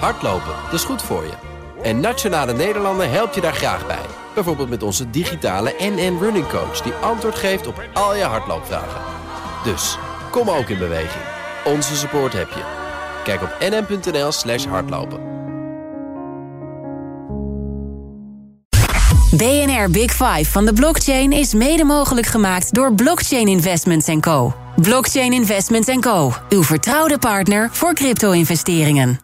Hardlopen, dat is goed voor je. En Nationale Nederlanden helpt je daar graag bij. Bijvoorbeeld met onze digitale NN Running Coach... die antwoord geeft op al je hardloopvragen. Dus, kom ook in beweging. Onze support heb je. Kijk op nn.nl slash hardlopen. BNR Big Five van de blockchain is mede mogelijk gemaakt door Blockchain Investments Co. Blockchain Investments Co. Uw vertrouwde partner voor crypto-investeringen.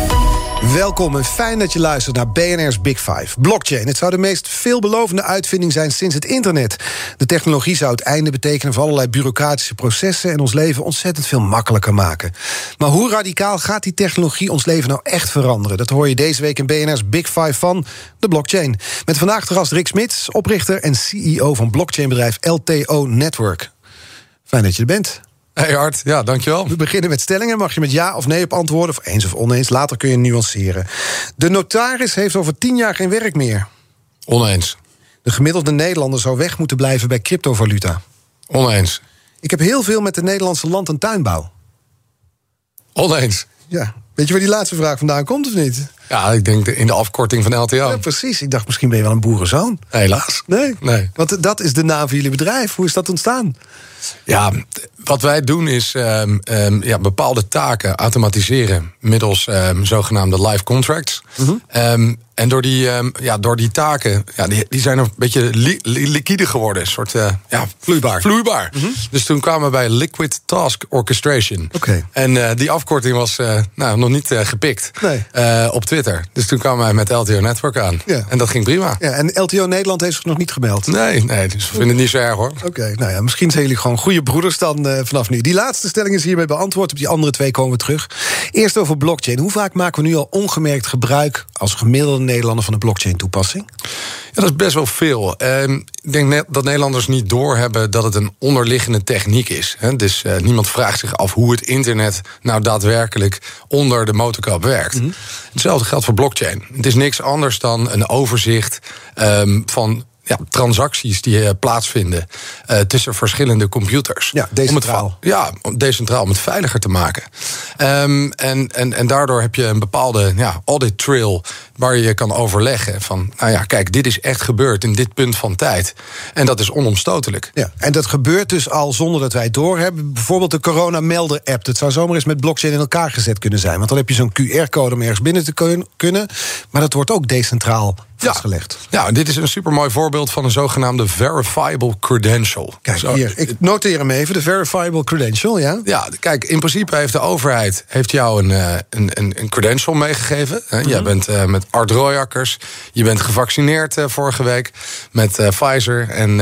Welkom en fijn dat je luistert naar BNR's Big Five. Blockchain. Het zou de meest veelbelovende uitvinding zijn sinds het internet. De technologie zou het einde betekenen voor allerlei bureaucratische processen en ons leven ontzettend veel makkelijker maken. Maar hoe radicaal gaat die technologie ons leven nou echt veranderen? Dat hoor je deze week in BNR's Big Five van de blockchain. Met vandaag de gast Rick Smits, oprichter en CEO van blockchainbedrijf LTO Network. Fijn dat je er bent. Hey Art, ja, dankjewel. We beginnen met stellingen. Mag je met ja of nee op antwoorden, of eens of oneens. Later kun je nuanceren. De notaris heeft over tien jaar geen werk meer. Oneens. De gemiddelde Nederlander zou weg moeten blijven bij cryptovaluta. Oneens. Ik heb heel veel met de Nederlandse land- en tuinbouw. Oneens. Ja. Weet je waar die laatste vraag vandaan komt of niet? Ja, ik denk in de afkorting van LTO. Ja, precies. Ik dacht, misschien ben je wel een boerenzoon. Helaas. Nee. Nee. Want dat is de naam van jullie bedrijf. Hoe is dat ontstaan? Ja, wat wij doen is um, um, ja, bepaalde taken automatiseren middels um, zogenaamde live contracts. Mm -hmm. en door die, ja, door die taken, ja, die, die zijn een beetje li liquide geworden. Een soort uh, ja, vloeibaar. vloeibaar. Mm -hmm. Dus toen kwamen we bij Liquid Task Orchestration. Okay. En uh, die afkorting was uh, nou, nog niet gepikt nee. op Twitter. Dus toen kwamen wij met LTO Network aan. Ja. En dat ging prima. Ja, en LTO Nederland heeft zich nog niet gemeld? Nee, nee dus we vinden het niet zo erg hoor. Oké, okay, nou ja, misschien zijn jullie gewoon goede broeders dan uh, vanaf nu. Die laatste stelling is hiermee beantwoord. Op die andere twee komen we terug. Eerst over blockchain. Hoe vaak maken we nu al ongemerkt gebruik als gemiddelde Nederlander van een blockchain-toepassing? Ja, dat is best wel veel. Uh, ik denk dat Nederlanders niet doorhebben dat het een onderliggende techniek is. Hè? Dus uh, niemand vraagt zich af hoe het internet nou daadwerkelijk onder de motorkap werkt. Mm -hmm. Hetzelfde geldt voor blockchain. Het is niks anders dan een overzicht um, van ja, transacties die uh, plaatsvinden uh, tussen verschillende computers. Ja, decentraal. Om het, ja, decentraal, om het veiliger te maken. Um, en, en, en daardoor heb je een bepaalde ja, audit trail waar je kan overleggen van, nou ja, kijk, dit is echt gebeurd in dit punt van tijd. En dat is onomstotelijk. Ja, en dat gebeurt dus al zonder dat wij het doorhebben. Bijvoorbeeld de corona-melder-app. Dat zou zomaar eens met blockchain in elkaar gezet kunnen zijn. Want dan heb je zo'n QR-code om ergens binnen te kunnen. Maar dat wordt ook decentraal Ja, ja dit is een supermooi voorbeeld van een zogenaamde verifiable credential. Kijk, Zo, hier, ik noteer hem even, de verifiable credential, ja? Ja, kijk, in principe heeft de overheid heeft jou een, uh, een, een, een credential meegegeven. Mm -hmm. Jij bent uh, met Art Royakkers, je bent gevaccineerd uh, vorige week met Pfizer... en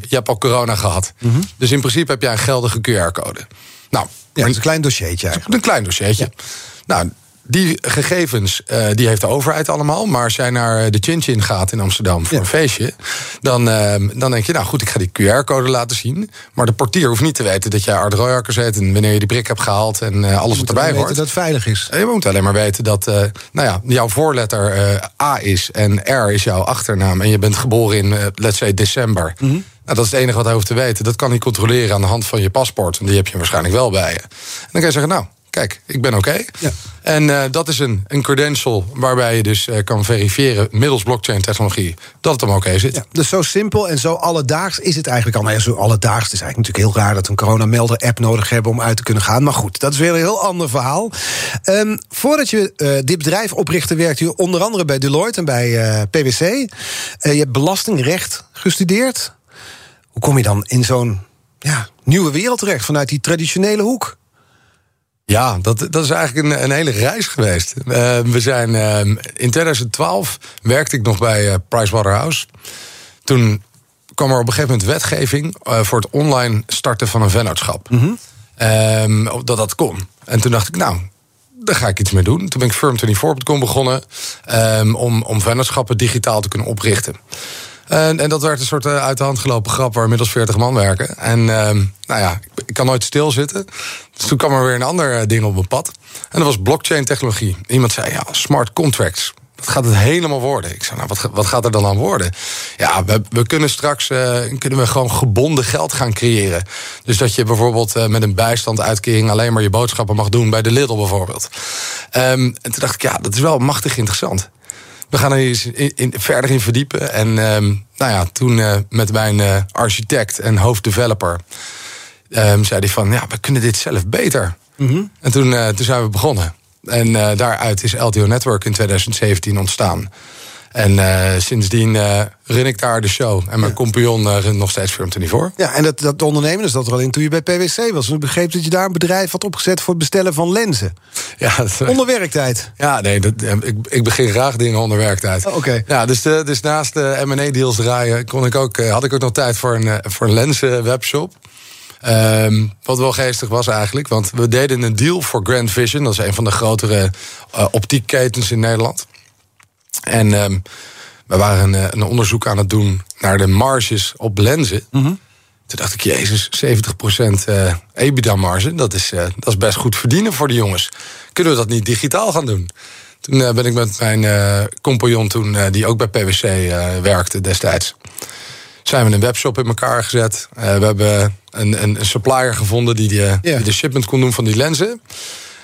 je hebt al corona gehad. Mm -hmm. Dus in principe heb jij een geldige QR-code. Nou, ja, is een klein dossiertje eigenlijk. Een klein dossiertje. Ja. Nou, die gegevens uh, die heeft de overheid allemaal. Maar als jij naar de Chin Chin gaat in Amsterdam voor ja. een feestje... Dan, uh, dan denk je, nou goed, ik ga die QR-code laten zien. Maar de portier hoeft niet te weten dat jij Art Royakkers heet... en wanneer je die prik hebt gehaald en uh, alles wat erbij hoort. dat het veilig is. En je moet alleen maar weten dat nou ja, jouw voorletter A is... en R is jouw achternaam en je bent geboren in, let's say, december... Mm -hmm. Nou, dat is het enige wat hij hoeft te weten. Dat kan hij controleren aan de hand van je paspoort. Want die heb je waarschijnlijk wel bij je. En dan kan je zeggen, nou, kijk, ik ben oké. Okay. Ja. En uh, dat is een, een credential waarbij je dus uh, kan verifiëren middels blockchain technologie dat het hem oké okay zit. Ja, dus zo simpel en zo alledaags is het eigenlijk al. Nou ja, zo alledaags. Is eigenlijk natuurlijk heel raar dat we een coronamelder app nodig hebben om uit te kunnen gaan. Maar goed, dat is weer een heel ander verhaal. Um, voordat je uh, dit bedrijf oprichtte, werkte je onder andere bij Deloitte en bij PwC. je hebt belastingrecht gestudeerd. Hoe kom je dan in zo'n ja, nieuwe wereld terecht vanuit die traditionele hoek? Ja, dat, dat is eigenlijk een, een hele reis geweest. Uh, we zijn, uh, in 2012 werkte ik nog bij uh, Pricewaterhouse. Toen kwam er op een gegeven moment wetgeving voor het online starten van een vennootschap. Mm -hmm. dat dat kon. En toen dacht ik, nou, daar ga ik iets mee doen. Toen ben ik Firm24.com begonnen um, om, om vennootschappen digitaal te kunnen oprichten. En, en, dat werd een soort uh, uit de hand gelopen grap waar inmiddels 40 man werken. En uh, nou ja, ik, kan nooit stilzitten. Dus toen kwam er weer een ander uh, ding op mijn pad. En dat was blockchain technologie. Iemand zei, ja, smart contracts. wat gaat het helemaal worden? Ik zei, nou, wat, wat gaat er dan aan worden? Ja, we, we kunnen straks uh, kunnen we gewoon gebonden geld gaan creëren. Dus dat je bijvoorbeeld met een bijstandsuitkering alleen maar je boodschappen mag doen bij de Lidl bijvoorbeeld. Um, en toen dacht ik, ja, dat is wel machtig interessant. We gaan er eens in, in, verder in verdiepen. En um, nou ja, toen uh, met mijn architect en hoofddeveloper um, zei hij van, ja, we kunnen dit zelf beter. Mm -hmm. En toen, toen zijn we begonnen. En daaruit is LTO Network in 2017 ontstaan. En uh, sindsdien uh, run ik daar de show. En mijn ja. compagnon runt nog steeds Firm voor. Ja, en dat, dat ondernemen is dat er al in toen je bij PwC was. Ik begreep dat je daar een bedrijf had opgezet voor het bestellen van lenzen. Ja, dat, onder werktijd. Ja, nee, dat, ik, ik begin graag dingen onder werktijd. Oh, Oké. Ja, dus, de, dus naast de M&A-deals draaien kon ik ook, had ik ook nog tijd voor een, voor een lenzen-webshop. Um, wat wel geestig was eigenlijk, want we deden een deal voor Grand Vision. Dat is een van de grotere uh, optiekketens in Nederland. En um, we waren een, een, onderzoek aan het doen naar de marges op lenzen. Mm -hmm. Toen dacht ik, jezus, 70% uh, EBITDA-marge, dat, is, uh, dat is best goed verdienen voor de jongens. Kunnen we dat niet digitaal gaan doen? Toen uh, ben ik met mijn compagnon, toen, die ook bij PwC werkte destijds zijn we een webshop in elkaar gezet. We hebben een, een, supplier gevonden die, yeah. die, de shipment kon doen van die lenzen.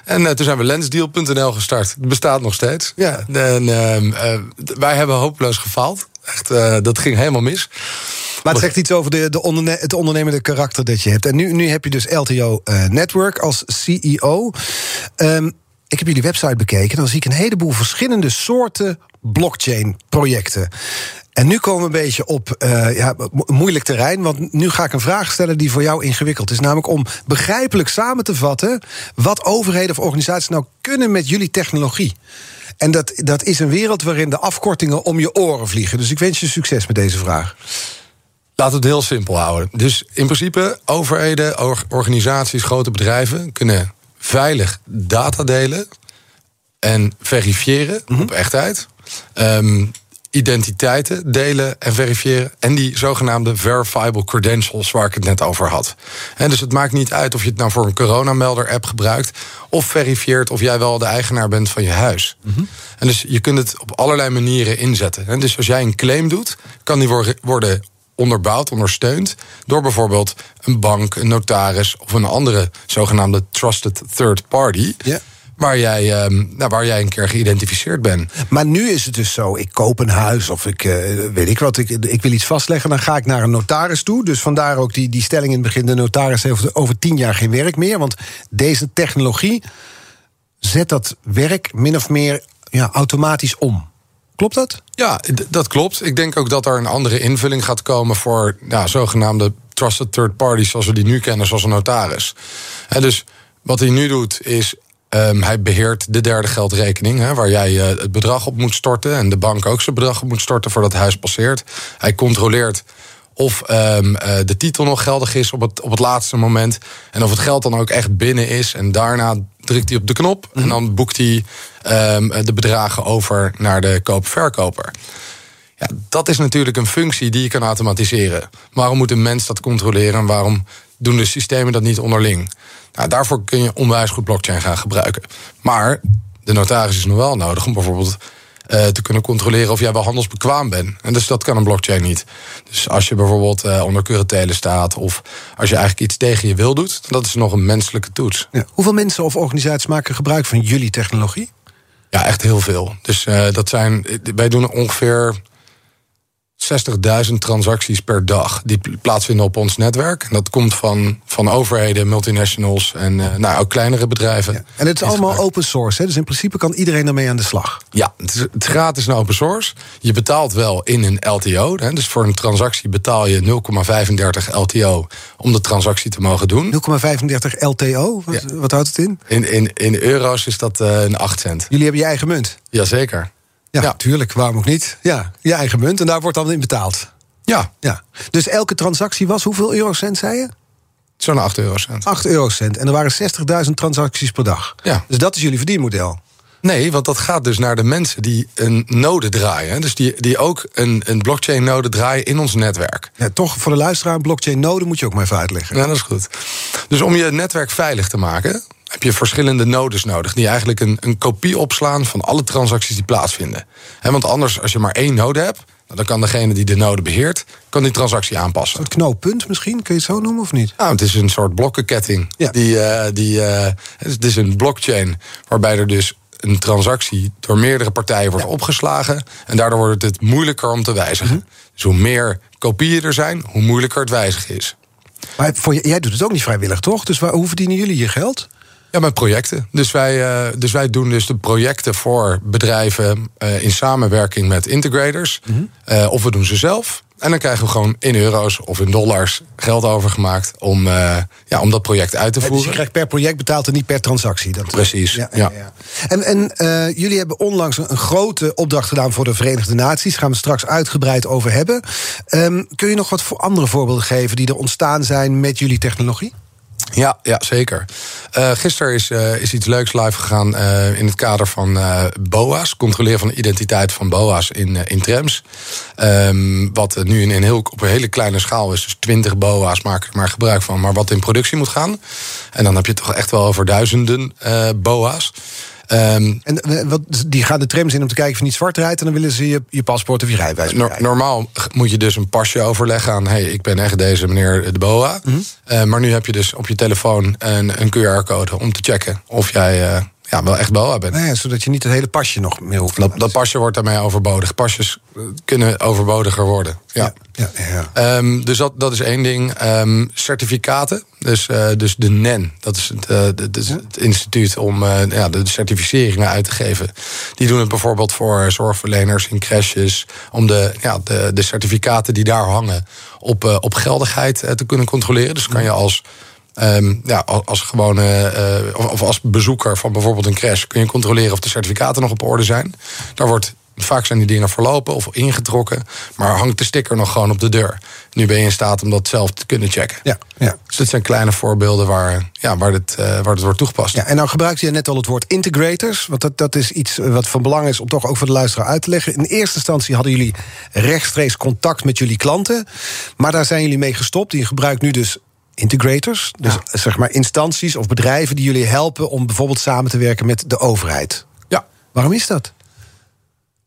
En uh, toen zijn we lensdeal.nl gestart. Het bestaat nog steeds. Ja. En, uh, wij hebben hopeloos gefaald. Echt, dat ging helemaal mis. Maar het zegt iets over de, de onderne het ondernemende karakter dat je hebt. En nu, nu heb je dus LTO Network als CEO. Um, ik heb jullie website bekeken. Dan zie ik een heleboel verschillende soorten blockchain-projecten. En nu komen we een beetje op uh, ja, moeilijk terrein. Want nu ga ik een vraag stellen die voor jou ingewikkeld is. Namelijk om begrijpelijk samen te vatten. wat overheden of organisaties nou kunnen met jullie technologie. En dat, dat is een wereld waarin de afkortingen om je oren vliegen. Dus ik wens je succes met deze vraag. Laten we het heel simpel houden. Dus in principe, overheden, organisaties, grote bedrijven kunnen veilig data delen en verifiëren mm -hmm. op echtheid. Um, identiteiten delen en verifiëren. En die zogenaamde verifiable credentials waar ik het net over had. En dus het maakt niet uit of je het nou voor een coronamelder-app gebruikt. of verifieert of jij wel de eigenaar bent van je huis. Mm -hmm. En dus je kunt het op allerlei manieren inzetten. En dus als jij een claim doet, kan die worden onderbouwd, ondersteund door bijvoorbeeld een bank, een notaris of een andere zogenaamde trusted third party. Ja. Waar jij, um, nou, waar jij een keer geïdentificeerd bent. Maar nu is het dus zo: ik koop een huis of ik uh, weet ik wat, ik, ik wil iets vastleggen. Dan ga ik naar een notaris toe. Dus vandaar ook die, die stelling in het begin: de notaris heeft over tien jaar geen werk meer. Want deze technologie zet dat werk min of meer ja, automatisch om. Klopt dat? Ja, dat klopt. Ik denk ook dat er een andere invulling gaat komen voor ja, zogenaamde trusted third parties, zoals we die nu kennen, zoals een notaris. En dus wat hij nu doet, is Um, hij beheert de derde geldrekening, hè, waar jij uh, het bedrag op moet storten. En de bank ook zijn bedrag op moet storten voordat het huis passeert. Hij controleert of um, uh, de titel nog geldig is op het, op het laatste moment. En of het geld dan ook echt binnen is. En daarna drukt hij op de knop. En dan boekt hij um, de bedragen over naar de koop-verkoper. Ja, dat is natuurlijk een functie die je kan automatiseren. Waarom moet een mens dat controleren en waarom doen de systemen dat niet onderling? Nou, daarvoor kun je onwijs goed blockchain gaan gebruiken. Maar de notaris is nog wel nodig om bijvoorbeeld uh, te kunnen controleren of jij wel handelsbekwaam bent. En dus dat kan een blockchain niet. Dus als je bijvoorbeeld uh, onder curatele staat of als je eigenlijk iets tegen je wil doet, dat is nog een menselijke toets. Ja. Hoeveel mensen of organisaties maken gebruik van jullie technologie? Ja, echt heel veel. Dus uh, dat zijn, wij doen ongeveer 60.000 transacties per dag die plaatsvinden op ons netwerk. En dat komt van, van overheden, multinationals en uh, nou, ook kleinere bedrijven. Ja. En het is allemaal open source, hè? dus in principe kan iedereen ermee aan de slag. Ja, het is, het is gratis en open source. Je betaalt wel in een LTO. Hè? Dus voor een transactie betaal je 0,35 LTO om de transactie te mogen doen. 0,35 LTO? Wat, ja. wat, houdt het in? In, in, in euro's is dat uh, een 8 cent. Jullie hebben je eigen munt? Jazeker. Ja, ja, tuurlijk. Waarom ook niet? Ja, je eigen munt en daar wordt dan in betaald. Ja. ja. Dus elke transactie was hoeveel eurocent, zei je? Zo'n 8 eurocent. 8 eurocent. En er waren 60.000 transacties per dag. Ja. Dus dat is jullie verdienmodel. Nee, want dat gaat dus naar de mensen die een node draaien. Dus die, die ook een, een blockchain-node draaien in ons netwerk. Ja, toch voor de luisteraar, een blockchain-node moet je ook maar even uitleggen. Ja, dat is goed. Dus om je netwerk veilig te maken, heb je verschillende nodes nodig. Die eigenlijk een, een kopie opslaan van alle transacties die plaatsvinden. want anders, als je maar één node hebt, nou, dan kan degene die de node beheert, kan die transactie aanpassen. Het knooppunt misschien, kun je het zo noemen of niet? Nou, het is een soort blokkenketting. Ja. Die, uh, die, uh, het is een blockchain waarbij er dus een transactie door meerdere partijen wordt ja. opgeslagen. En daardoor wordt het moeilijker om te wijzigen. Mm -hmm. Dus hoe meer kopieën er zijn, hoe moeilijker het wijzigen is. Maar voor, jij doet het ook niet vrijwillig, toch? Dus waar, hoe verdienen jullie je geld? Ja, met projecten. Dus wij, uh, dus wij doen dus de projecten voor bedrijven uh, in samenwerking met integrators. Mm -hmm. uh, of we doen ze zelf. En dan krijgen we gewoon in euro's of in dollars geld overgemaakt om, ja, om dat project uit te voeren. Dus je krijgt per project betaald en niet per transactie. Dat Precies. Ja, ja. ja. En, en jullie hebben onlangs een grote opdracht gedaan voor de Verenigde Naties. Daar gaan we straks uitgebreid over hebben. Um, kun je nog wat voor andere voorbeelden geven die er ontstaan zijn met jullie technologie? Ja, ja zeker. Uh, gisteren is, uh, is iets leuks live gegaan uh, in het kader van BOA's. Controleren van de identiteit van BOA's in, in trams. Um, wat nu in een heel, op een hele kleine schaal is. Dus 20 BOA's maken er maar gebruik van. Maar wat in productie moet gaan. En dan heb je het toch echt wel over duizenden BOA's. Um, en wat, die gaan de trams in om te kijken of je niet zwart rijdt... en dan willen ze je, je paspoort of je rijbewijs no, Normaal moet je dus een pasje overleggen aan... hey, ik ben echt deze meneer de BOA. Mm -hmm. uh, maar nu heb je dus op je telefoon een, een QR-code om te checken... of jij uh, ja, wel echt BOA bent. Nou ja, zodat je niet het hele pasje nog meer hoeft. Dat, dat pasje wordt daarmee overbodig. Pasjes kunnen overbodiger worden. Ja. ja, ja, ja. Um, dus dat, dat is één ding. Um, certificaten. Dus, uh, dus de NEN, dat is het, uh, de, de, het instituut om uh, ja, de certificeringen uit te geven. Die doen het bijvoorbeeld voor zorgverleners in crashes. Om de, ja, de, de certificaten die daar hangen op, op geldigheid te kunnen controleren. Dus kan je als Um, ja, als gewone uh, of als bezoeker van bijvoorbeeld een crash kun je controleren of de certificaten nog op orde zijn. Daar wordt vaak zijn die dingen verlopen of ingetrokken, maar hangt de sticker nog gewoon op de deur. Nu ben je in staat om dat zelf te kunnen checken. Ja, ja. Dus dit zijn kleine voorbeelden waar, ja, waar, dit, uh, waar het wordt toegepast. Ja, en nou gebruikte je net al het woord integrators. Want dat, dat is iets wat van belang is om toch ook voor de luisteraar uit te leggen. In eerste instantie hadden jullie rechtstreeks contact met jullie klanten. Maar daar zijn jullie mee gestopt. Je gebruikt nu dus integrators. Dus ja. zeg maar instanties of bedrijven die jullie helpen om bijvoorbeeld samen te werken met de overheid. Ja. Waarom is dat?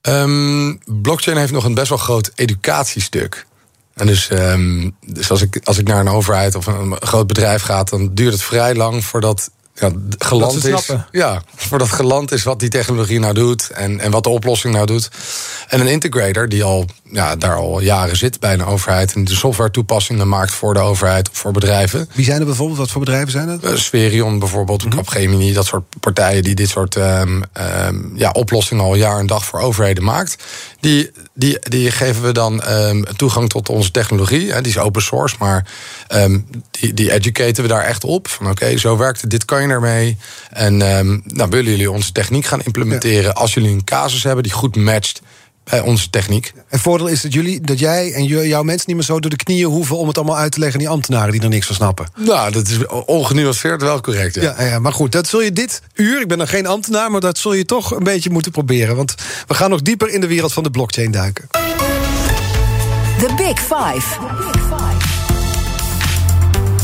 Um, blockchain heeft nog een best wel groot educatiestuk. En dus, um, dus als, ik, als ik naar een overheid of een groot bedrijf ga, dan duurt het vrij lang voordat ja, geland is. Ja, voordat geland is wat die technologie nou doet en, en wat de oplossing nou doet. En een integrator die al ja, daar al jaren zit bij een overheid en de software toepassingen maakt voor de overheid of voor bedrijven. Wie zijn er bijvoorbeeld? Wat voor bedrijven zijn dat? Uh, Spherion bijvoorbeeld, mm -hmm. Capgemini, dat soort partijen die dit soort um, um, ja, oplossingen al jaar en dag voor overheden maakt. Die, die, die geven we dan um, toegang tot onze technologie. Hè, die is open source, maar die, die educaten we daar echt op. Van oké, okay, zo werkt het, dit kan je En nou, willen jullie onze techniek gaan implementeren? Ja. Als jullie een casus hebben die goed matcht bij onze techniek. En voordeel is dat jullie, dat jij en jouw mensen niet meer zo door de knieën hoeven om het allemaal uit te leggen aan die ambtenaren die er niks van snappen. Nou, dat is ongenuanceerd wel correct. Ja. Ja, ja, maar goed, dat zul je dit uur, ik ben dan geen ambtenaar, maar dat zul je toch een beetje moeten proberen. Want we gaan nog dieper in de wereld van de blockchain duiken. The Big Five.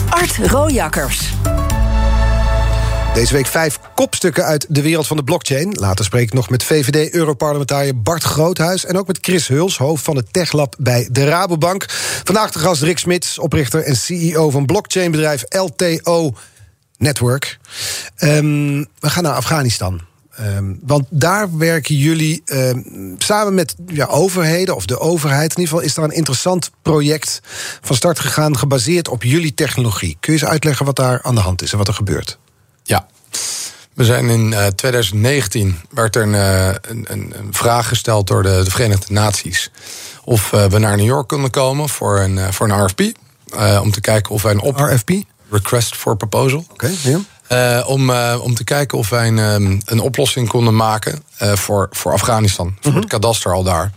Art Rojakkers. Deze week vijf kopstukken uit de wereld van de blockchain. Later spreek ik nog met VVD-Europarlementariër Bart Groothuis... en ook met Chris Huls, hoofd van het TechLab bij de Rabobank. Vandaag de gast Rick Smits, oprichter en CEO van blockchainbedrijf LTO Network. Um, we gaan naar Afghanistan. Um, want daar werken jullie um, samen met ja, overheden, of de overheid. In ieder geval is daar een interessant project van start gegaan... gebaseerd op jullie technologie. Kun je eens uitleggen wat daar aan de hand is en wat er gebeurt? Ja. We zijn in uh, 2019 werd er een, uh, een, een, vraag gesteld door de, de Verenigde Naties of uh, we naar New York konden komen voor een, voor een RFP. om te kijken of wij een op RFP? Request for Proposal. Oké. Okay, ja. om, om te kijken of wij een, een oplossing konden maken voor, voor Afghanistan. Mm -hmm. Voor het kadaster al daar.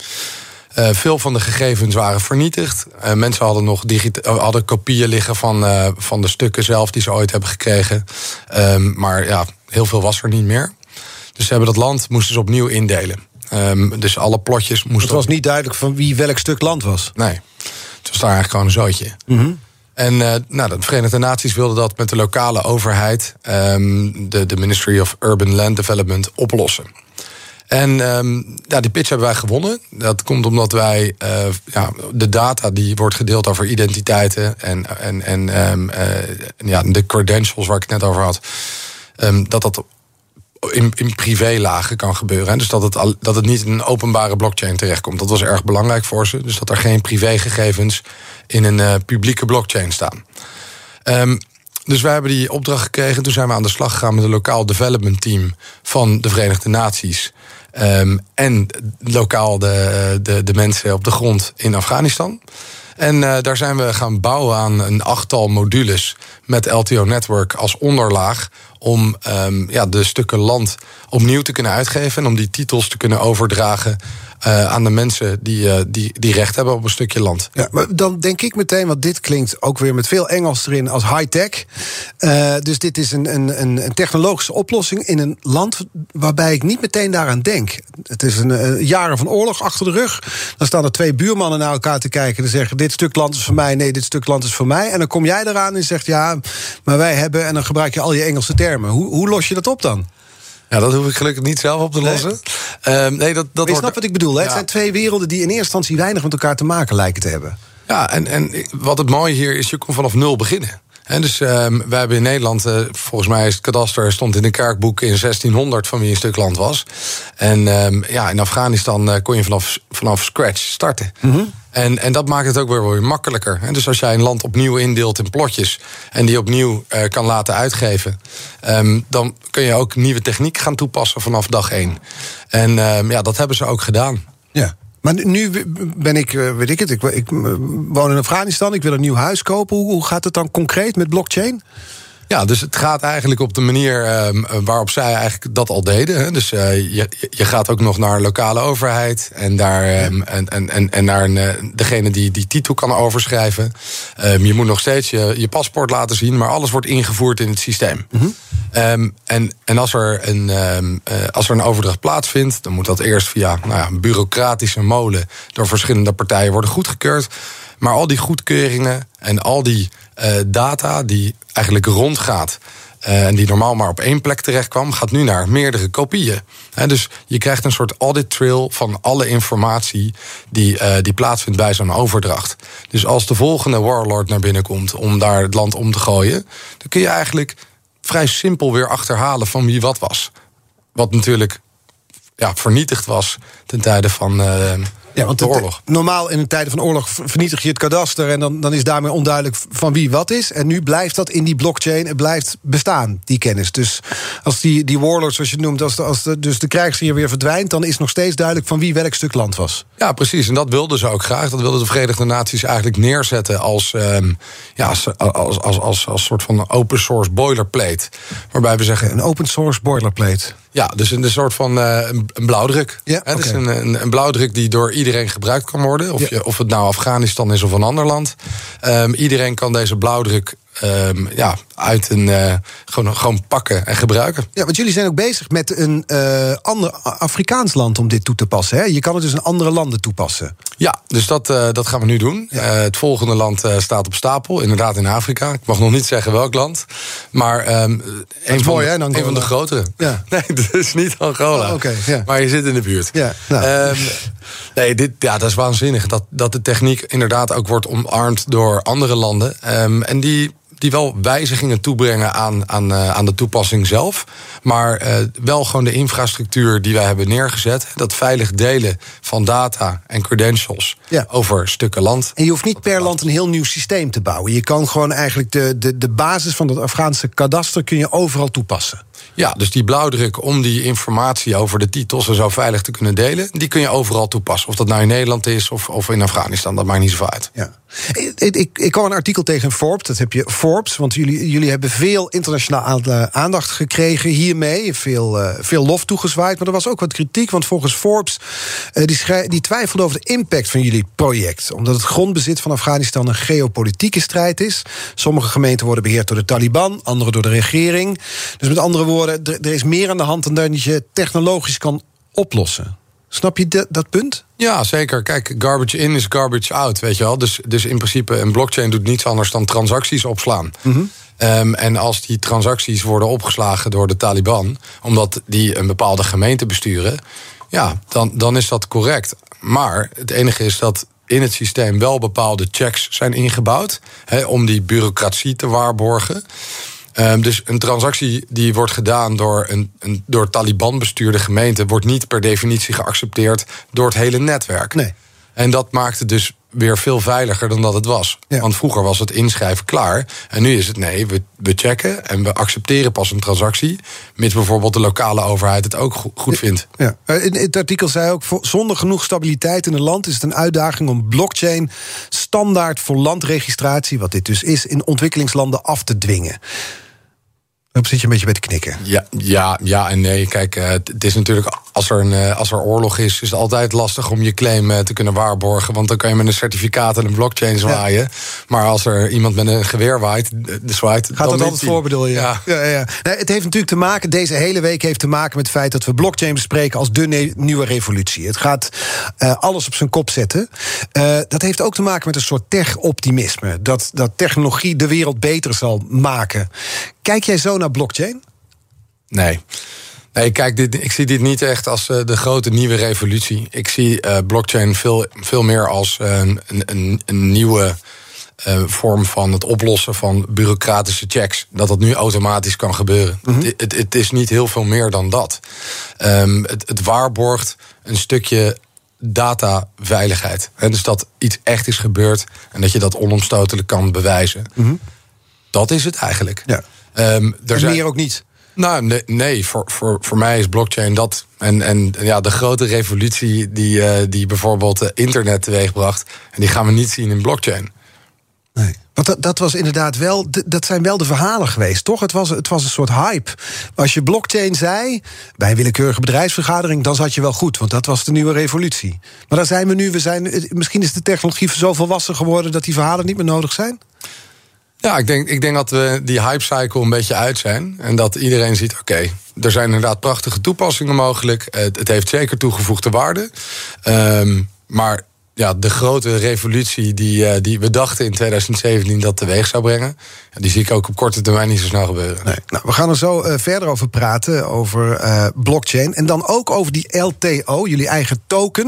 Uh, veel van de gegevens waren vernietigd. Uh, mensen hadden nog hadden kopieën liggen van, uh, van de stukken zelf die ze ooit hebben gekregen. Um, maar ja, heel veel was er niet meer. Dus ze hebben dat land moesten ze opnieuw indelen. Um, dus alle plotjes moesten. Het was niet duidelijk van wie welk stuk land was. Nee, het was daar eigenlijk gewoon een zootje. Mm -hmm. En uh, nou, de Verenigde Naties wilden dat met de lokale overheid, um, de, de Ministry of Urban Land Development, oplossen. En um, ja, die pitch hebben wij gewonnen. Dat komt omdat wij uh, ja, de data die wordt gedeeld over identiteiten en, en, en um, uh, ja, de credentials waar ik het net over had, um, dat dat in, in privélagen kan gebeuren. Dus dat het, dat het niet in een openbare blockchain terechtkomt. Dat was erg belangrijk voor ze. Dus dat er geen privégegevens in een uh, publieke blockchain staan. Um, dus wij hebben die opdracht gekregen. Toen zijn we aan de slag gegaan met een lokaal development team van de Verenigde Naties. Um, en lokaal de, de, de mensen op de grond in Afghanistan. En uh, daar zijn we gaan bouwen aan een achttal modules met LTO Network als onderlaag. Om um, ja, de stukken land opnieuw te kunnen uitgeven en om die titels te kunnen overdragen uh, aan de mensen die, uh, die, die recht hebben op een stukje land. Ja, maar dan denk ik meteen, want dit klinkt ook weer met veel Engels erin als high-tech. Uh, dus dit is een, een, een technologische oplossing in een land waarbij ik niet meteen daaraan denk. Het is een, een jaren van oorlog achter de rug. Dan staan er twee buurmannen naar elkaar te kijken en zeggen: Dit stuk land is voor mij, nee, dit stuk land is voor mij. En dan kom jij eraan en zegt: Ja, maar wij hebben, en dan gebruik je al je Engelse termen. Hoe, hoe los je dat op dan? Ja, dat hoef ik gelukkig niet zelf op te lossen. Nee, um, nee dat, dat je snapt wat ik bedoel. Hè? Ja. Het zijn twee werelden die in eerste instantie weinig met elkaar te maken lijken te hebben. Ja, en, en wat het mooie hier is, je kon vanaf nul beginnen. En dus um, wij hebben in Nederland, uh, volgens mij is het kadaster stond in een kerkboek in 1600 van wie een stuk land was. En um, ja, in Afghanistan uh, kon je vanaf, vanaf scratch starten. Mm -hmm. En, en dat maakt het ook weer, weer makkelijker. En dus als jij een land opnieuw indeelt in plotjes en die opnieuw uh, kan laten uitgeven, um, dan kun je ook nieuwe techniek gaan toepassen vanaf dag één. En ja, dat hebben ze ook gedaan. Ja. Maar nu ben ik, weet ik het, ik, ik woon in Afghanistan, ik wil een nieuw huis kopen. Hoe, hoe gaat het dan concreet met blockchain? Ja, dus het gaat eigenlijk op de manier um, waarop zij eigenlijk dat al deden. Hè. Dus uh, je, je gaat ook nog naar lokale overheid en, daar, um, en, en, en naar een, uh, degene die die titel kan overschrijven. Um, je moet nog steeds je, je paspoort laten zien, maar alles wordt ingevoerd in het systeem. Mm -hmm. en, en als er, een, uh, als er een overdracht plaatsvindt, dan moet dat eerst via nou ja, een bureaucratische molen door verschillende partijen worden goedgekeurd. Maar al die goedkeuringen en al die uh, data die eigenlijk rondgaat. Uh, en die normaal maar op één plek terecht kwam, gaat nu naar meerdere kopieën. Dus je krijgt een soort audit trail van alle informatie die, uh, die plaatsvindt bij zo'n overdracht. Dus als de volgende warlord naar binnen komt om daar het land om te gooien, dan kun je eigenlijk vrij simpel weer achterhalen van wie wat was. Wat natuurlijk ja, vernietigd was ten tijde van. Uh, ja, want de oorlog. Het, normaal in een tijden van oorlog vernietig je het kadaster en dan, dan is daarmee onduidelijk van wie wat is. En nu blijft dat in die blockchain, het blijft bestaan, die kennis. Dus als die, die warlord, zoals je het noemt, als, de, als de, dus de krijgsheer weer verdwijnt, dan is nog steeds duidelijk van wie welk stuk land was. Ja, precies. En dat wilden ze ook graag. Dat wilden de Verenigde Naties eigenlijk neerzetten als, um, ja, als, als, als, als, als soort van open source boilerplate. Waarbij we zeggen. Een open source boilerplate. Ja, dus een, een soort van uh, een, een blauwdruk. Ja, He, okay. dus een, een, een, blauwdruk die door iedereen gebruikt kan worden. Of, ja. je, of het nou Afghanistan is of een ander land. Um, iedereen kan deze blauwdruk um, ja, uit een uh, gewoon, gewoon pakken en gebruiken. Ja, want jullie zijn ook bezig met een uh, ander Afrikaans land om dit toe te passen. Hè? Je kan het dus in andere landen toepassen. Ja, dus dat, uh, dat gaan we nu doen. Ja. het volgende land staat op stapel, inderdaad in Afrika. Ik mag nog niet zeggen welk land. Maar um, een, van, mooi, hè, een van de grotere. Ja. Nee, dat is niet Angola. Oh, okay, ja. Maar je zit in de buurt. Ja, nou. um, nee, dit, ja, dat is waanzinnig. Dat, dat de techniek inderdaad ook wordt omarmd door andere landen. Um, en die die wel wijzigingen toebrengen aan, aan, uh, aan de toepassing zelf. Maar uh, wel gewoon de infrastructuur die wij hebben neergezet. Dat veilig delen van data en credentials ja. over stukken land. En je hoeft niet per land een heel nieuw systeem te bouwen. Je kan gewoon eigenlijk de, de, de basis van het Afghaanse kadaster kun je overal toepassen. Ja, dus die blauwdruk om die informatie over de titels en zo veilig te kunnen delen, die kun je overal toepassen. Of dat nou in Nederland is of, of in Afghanistan, dat maakt niet zoveel uit. Ja. Ik, ik, ik kwam een artikel tegen Forbes, dat heb je Forbes, want jullie, jullie hebben veel internationale aandacht gekregen hiermee, veel, uh, veel lof toegezwaaid, maar er was ook wat kritiek, want volgens Forbes uh, die, die twijfelde over de impact van jullie project, omdat het grondbezit van Afghanistan een geopolitieke strijd is. Sommige gemeenten worden beheerd door de Taliban, andere door de regering. Dus met andere woorden, er is meer aan de hand dan dat je technologisch kan oplossen. Snap je dat, dat punt? Ja, zeker. Kijk, garbage in is garbage out, weet je wel. Dus, dus in principe, een blockchain doet niets anders dan transacties opslaan. Ehm, en als die transacties worden opgeslagen door de Taliban, omdat die een bepaalde gemeente besturen, ja, dan, dan is dat correct. Maar het enige is dat in het systeem wel bepaalde checks zijn ingebouwd om die bureaucratie te waarborgen. Ehm, dus een transactie die wordt gedaan door een, een door Taliban bestuurde gemeente, wordt niet per definitie geaccepteerd door het hele netwerk. Nee. En dat maakt het dus weer veel veiliger dan dat het was. Ja. Want vroeger was het inschrijven klaar. En nu is het nee, we, we checken en we accepteren pas een transactie. Mits bijvoorbeeld de lokale overheid het ook go- goed vindt. Ja. Eh, In het artikel zei ook, zonder genoeg stabiliteit in een land is het een uitdaging om blockchain standaard voor landregistratie, wat dit dus is, in ontwikkelingslanden af te dwingen. Daarop zit je een beetje bij te knikken. Ja, ja, ja en nee. Kijk, eh, het is natuurlijk als er, een, eh, als er oorlog is, is het altijd lastig om je claim eh, te kunnen waarborgen. Want dan kan je met een certificaat en een blockchain zwaaien. Maar als er iemand met een geweer waait, zwaait. Gaat dan dat altijd voor, bedoel je? Ja. Ja, ja. Nee, het heeft natuurlijk te maken, deze hele week heeft te maken met het feit dat we blockchain bespreken als de nieuwe revolutie. Het gaat alles op zijn kop zetten. Dat heeft ook te maken met een soort tech-optimisme. Dat, dat technologie de wereld beter zal maken. Kijk jij zo naar blockchain? Nee. Nee, kijk, dit, ik zie dit niet echt als eh, de grote nieuwe revolutie. Ik zie eh, blockchain veel, veel meer als eh, een, een, een nieuwe vorm van het oplossen van bureaucratische checks. Dat dat nu automatisch kan gebeuren. het, het, het is niet heel veel meer dan dat. Ehm, het, het waarborgt een stukje dataveiligheid. En dus dat iets echt is gebeurd en dat je dat onomstotelijk kan bewijzen. Dat is het eigenlijk. Ja. Ehm, er zijn- meer ook niet. nou, nee, nee voor, voor, voor mij is blockchain dat. En, en ja, de grote revolutie die, eh, die bijvoorbeeld eh, internet teweegbracht. En die gaan we niet zien in blockchain. Nee. Want dat, dat was inderdaad wel, dat zijn wel de verhalen geweest, toch? Het was, het was een soort hype. Als je blockchain zei bij een willekeurige bedrijfsvergadering, dan zat je wel goed, want dat was de nieuwe revolutie. Maar daar zijn we nu, we zijn, eh, misschien is de technologie zo volwassen geworden dat die verhalen niet meer nodig zijn. Ja, ik denk, ik denk dat we die hype cycle een beetje uit zijn. En dat iedereen ziet, oké, er zijn inderdaad prachtige toepassingen mogelijk. Het, het heeft zeker toegevoegde waarde. Ehm, maar ja, de grote revolutie die, eh, die we dachten in 2017 dat teweeg zou brengen... die zie ik ook op korte termijn niet zo snel gebeuren. Nou, we gaan er zo eh, verder over praten, over eh, blockchain. En dan ook over die LTO, jullie eigen token.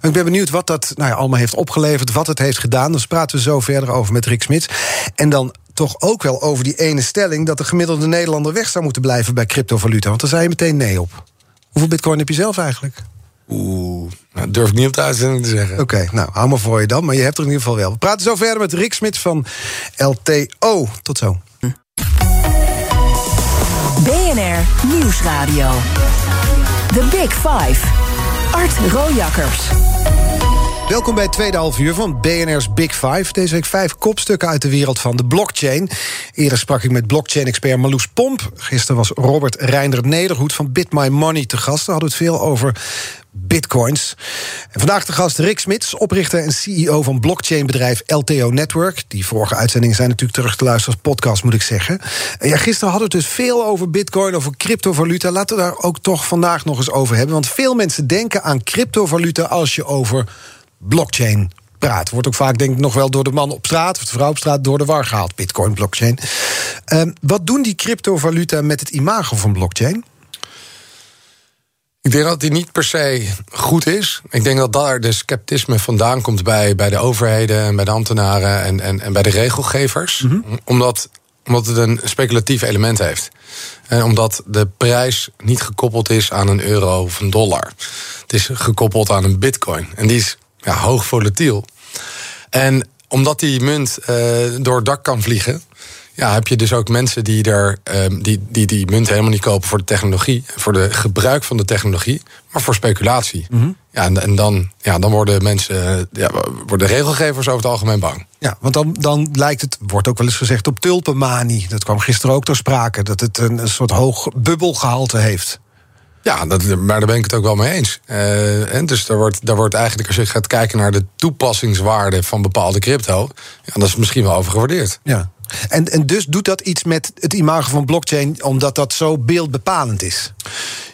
En ik ben benieuwd wat dat nou ja, allemaal heeft opgeleverd, wat het heeft gedaan. Dus praten we zo verder over met Rick Smits. En dan toch ook wel over die ene stelling... dat de gemiddelde Nederlander weg zou moeten blijven bij cryptovaluta. Want daar zei je meteen nee op. Hoeveel bitcoin heb je zelf eigenlijk? Oeh, nou, durf ik niet op de uitzending te zeggen. Oké, nou, hou maar voor je dan. Maar je hebt er in ieder geval wel. We praten zo verder met Rick Smits van LTO. Tot zo. BNR Nieuwsradio. The Big Five. Art Rojakkers. Welkom bij het tweede half uur van BNR's Big Five. Deze week vijf kopstukken uit de wereld van de blockchain. Eerder sprak ik met blockchain-expert Marloes Pomp. Gisteren was Robert Reinder Nederhoed van Bit My Money te gast. We hadden het veel over bitcoins. Vandaag de gast Rick Smits, oprichter en CEO van blockchainbedrijf LTO Network. Die vorige uitzendingen zijn natuurlijk terug te luisteren als podcast, moet ik zeggen. En ja, gisteren hadden we het dus veel over bitcoin, over cryptovaluta. Laten we daar ook toch vandaag nog eens over hebben. Want veel mensen denken aan cryptovaluta als je over blockchain praat. Wordt ook vaak, denk ik, nog wel door de man op straat of de vrouw op straat door de war gehaald. Bitcoin, blockchain. Ehm, wat doen die cryptovaluta met het imago van blockchain? Ik denk dat die niet per se goed is. Ik denk dat daar de sceptisme vandaan komt bij, bij de overheden en bij de ambtenaren en, en, en bij de regelgevers. Omdat, omdat het een speculatief element heeft. En omdat de prijs niet gekoppeld is aan een euro of een dollar. Het is gekoppeld aan een bitcoin. En die is ja, hoog volatiel. En omdat die munt eh, door het dak kan vliegen. Ja, heb je dus ook mensen die, er, ehm, die, die die munt helemaal niet kopen voor de technologie, voor de gebruik van de technologie, maar voor speculatie. Ja, en, en dan, ja, dan worden mensen, eh, ja, worden regelgevers over het algemeen bang. Ja, want dan, dan lijkt het, wordt ook wel eens gezegd, op tulpenmanie. Dat kwam gisteren ook ter sprake, dat het een, een soort hoog bubbelgehalte heeft. Ja, dat, maar daar ben ik het ook wel mee eens. Eh, en dus daar wordt, daar wordt eigenlijk, als je gaat kijken naar de toepassingswaarde van bepaalde crypto, ja, dat is misschien wel overgewaardeerd. Ja. En, en dus doet dat iets met het imago van blockchain, omdat dat zo beeldbepalend is.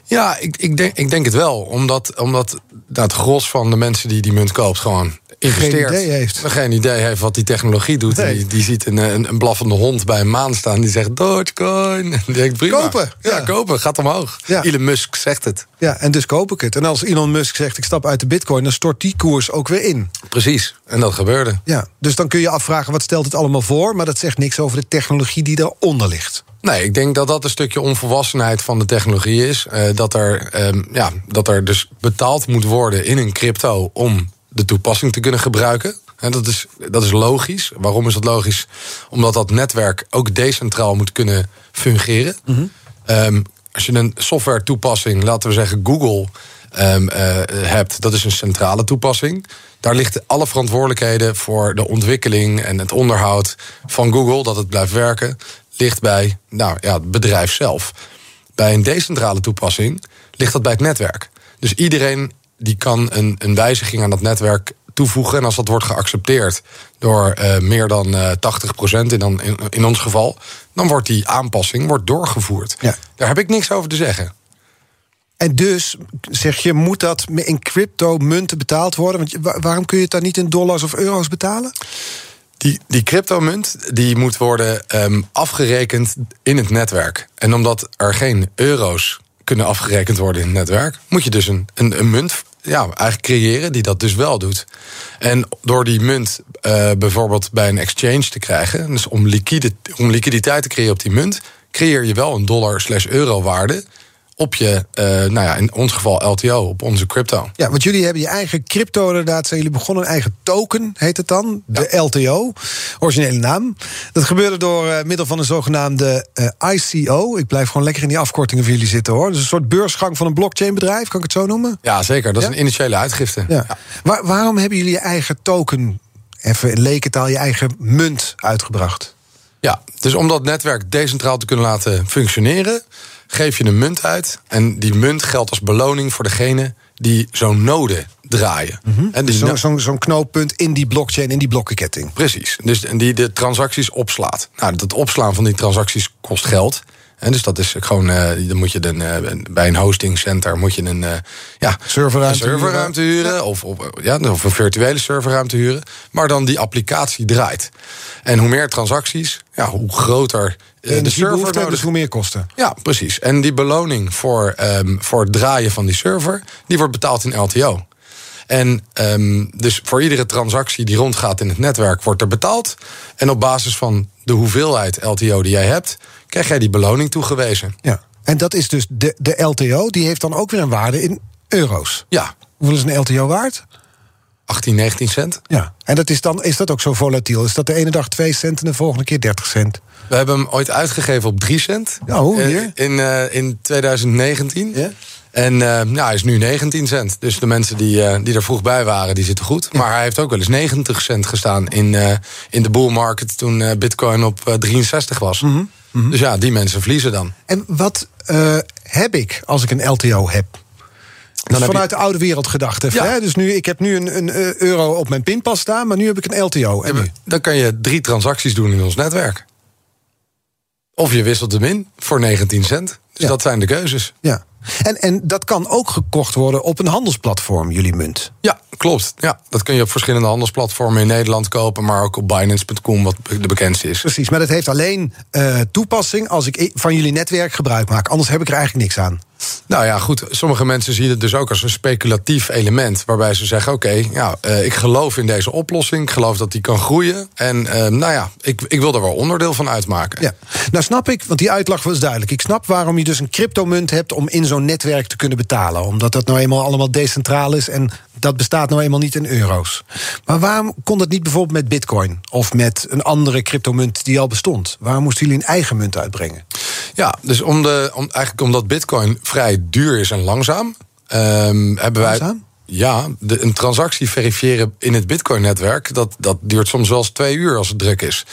Ja, ik, ik, denk, ik denk het wel. Omdat, omdat dat gros van de mensen die die munt koopt gewoon investeert. Geen idee heeft. Geen idee heeft wat die technologie doet. Nee. Die, die ziet een, een, een blaffende hond bij een maan staan. Die zegt Dogecoin. Die denkt prima. Kopen, Ja, ja. kopen. Gaat omhoog. Ja. Elon Musk zegt het. Ja, en dus koop ik het. En als Elon Musk zegt ik stap uit de bitcoin... dan stort die koers ook weer in. Precies. En dat gebeurde. Ja, dus dan kun je afvragen wat stelt het allemaal voor... maar dat zegt niks over de technologie die daaronder ligt. Nee, ik denk dat dat een stukje onvolwassenheid van de technologie is. Eh, dat, er, ehm, ja, dat er dus betaald moet worden in een crypto om de toepassing te kunnen gebruiken. En dat is, dat is logisch. Waarom is dat logisch? Omdat dat netwerk ook decentraal moet kunnen fungeren. Ehm, als je een software toepassing, laten we zeggen Google, ehm, eh, hebt, dat is een centrale toepassing. Daar ligt alle verantwoordelijkheden voor de ontwikkeling en het onderhoud van Google, dat het blijft werken, ligt bij nou, ja, het bedrijf zelf. Bij een decentrale toepassing ligt dat bij het netwerk. Dus iedereen die kan een, een wijziging aan dat netwerk toevoegen. En als dat wordt geaccepteerd door eh, meer dan eh 80% in, dan, in, in ons geval, dan wordt die aanpassing wordt doorgevoerd. Ja. Daar heb ik niks over te zeggen. En dus zeg je, moet dat in crypto-munten betaald worden? Want waarom kun je het dan niet in dollars of euro's betalen? Die, die cryptomunt die moet worden ehm, afgerekend in het netwerk. En omdat er geen euro's kunnen afgerekend worden in het netwerk, moet je dus een, een, een munt ja, eigenlijk creëren die dat dus wel doet. En door die munt eh, bijvoorbeeld bij een exchange te krijgen, dus om, liquide, om liquiditeit te creëren op die munt, creëer je wel een dollar slash euro waarde op je, eh, nou ja, in ons geval LTO, op onze crypto. Ja, want jullie hebben je eigen crypto inderdaad. Zijn jullie begonnen een eigen token, heet het dan? De LTO, originele naam. Dat gebeurde door eh, middel van een zogenaamde eh, ICO. Ik blijf gewoon lekker in die afkortingen van jullie zitten hoor. Dus een soort beursgang van een blockchainbedrijf, kan ik het zo noemen? Ja, zeker. Dat is een initiële uitgifte. Ja. Waar- waarom hebben jullie je eigen token, even in lekentaal, je eigen munt uitgebracht? Ja, dus om dat netwerk decentraal te kunnen laten functioneren, geef je een munt uit. En die munt geldt als beloning voor degene die zo'n node draaien. En die Zo- Zo'n zo'n knooppunt in die blockchain, in die blokkenketting. Precies. Dus en die de transacties opslaat. Nou, dat opslaan van die transacties kost geld. En dus dat is gewoon, eh, dan moet je een, eh, bij een hostingcenter moet je een, eh, ja, Serverruimte een serverruimte huren, Of, of, ja, of een virtuele serverruimte huren. Maar dan die applicatie draait. En hoe meer transacties, ja, hoe groter eh, de server Energiebehoefte, nodig dus hoe meer kosten. ja, precies. En die beloning voor, ehm, voor het draaien van die server, die wordt betaald in LTO. En ehm, dus voor iedere transactie die rondgaat in het netwerk, wordt er betaald. En op basis van de hoeveelheid LTO die jij hebt, krijg jij die beloning toegewezen. Ja. En dat is dus de, de LTO, die heeft dan ook weer een waarde in euro's. Ja, Hoeveel is een LTO waard? 18, 19 cent. Ja. En dat is dan is dat ook zo volatiel? Is dat de ene dag 2 cent en de volgende keer 30 cent? We hebben hem ooit uitgegeven op 3 cent. Oh, Eh, hier. In, eh, in 2019. Ja. En eh, ja, hij is nu 19 cent. Dus de mensen die, eh, die er vroeg bij waren, die zitten goed. Maar hij heeft ook wel eens 90 cent gestaan in, eh, in de bull market toen bitcoin op eh, 63 was. Mhm, Dus ja, die mensen verliezen dan. En wat heb ik als ik een LTO heb? Dus vanuit de oude wereld gedacht. Even, Ja. hè? Dus nu, ik heb nu een, een euro op mijn pinpas staan, maar nu heb ik een LTO. En? Dan kan je drie transacties doen in ons netwerk. Of je wisselt hem in voor 19 cent. Dus Ja. dat zijn de keuzes. Ja. En, en dat kan ook gekocht worden op een handelsplatform, jullie munt. Ja, klopt. Ja, dat kun je op verschillende handelsplatformen in Nederland kopen, maar ook op Binance.com, wat de bekendste is. Precies, maar dat heeft alleen eh, toepassing als ik van jullie netwerk gebruik maak. Anders heb ik er eigenlijk niks aan. Nou ja, goed. Sommige mensen zien het dus ook als een speculatief element. Waarbij ze zeggen: Oké, ja, eh, ik geloof in deze oplossing. Ik geloof dat die kan groeien. En eh, nou ja, ik, ik wil er wel onderdeel van uitmaken. Ja, nou snap ik, want die uitlag was duidelijk. Ik snap waarom je dus een cryptomunt hebt om in zo'n netwerk te kunnen betalen. Omdat dat nou eenmaal allemaal decentraal is en dat bestaat nou eenmaal niet in euro's. Maar waarom kon dat niet bijvoorbeeld met bitcoin of met een andere cryptomunt die al bestond? Waarom moesten jullie een eigen munt uitbrengen? Ja, dus om de, om, eigenlijk omdat Bitcoin vrij duur is en langzaam, ehm, hebben wij. Langzaam? Ja, de, een transactie verifiëren in het Bitcoin-netwerk, dat, dat duurt soms wel eens twee uur als het druk is.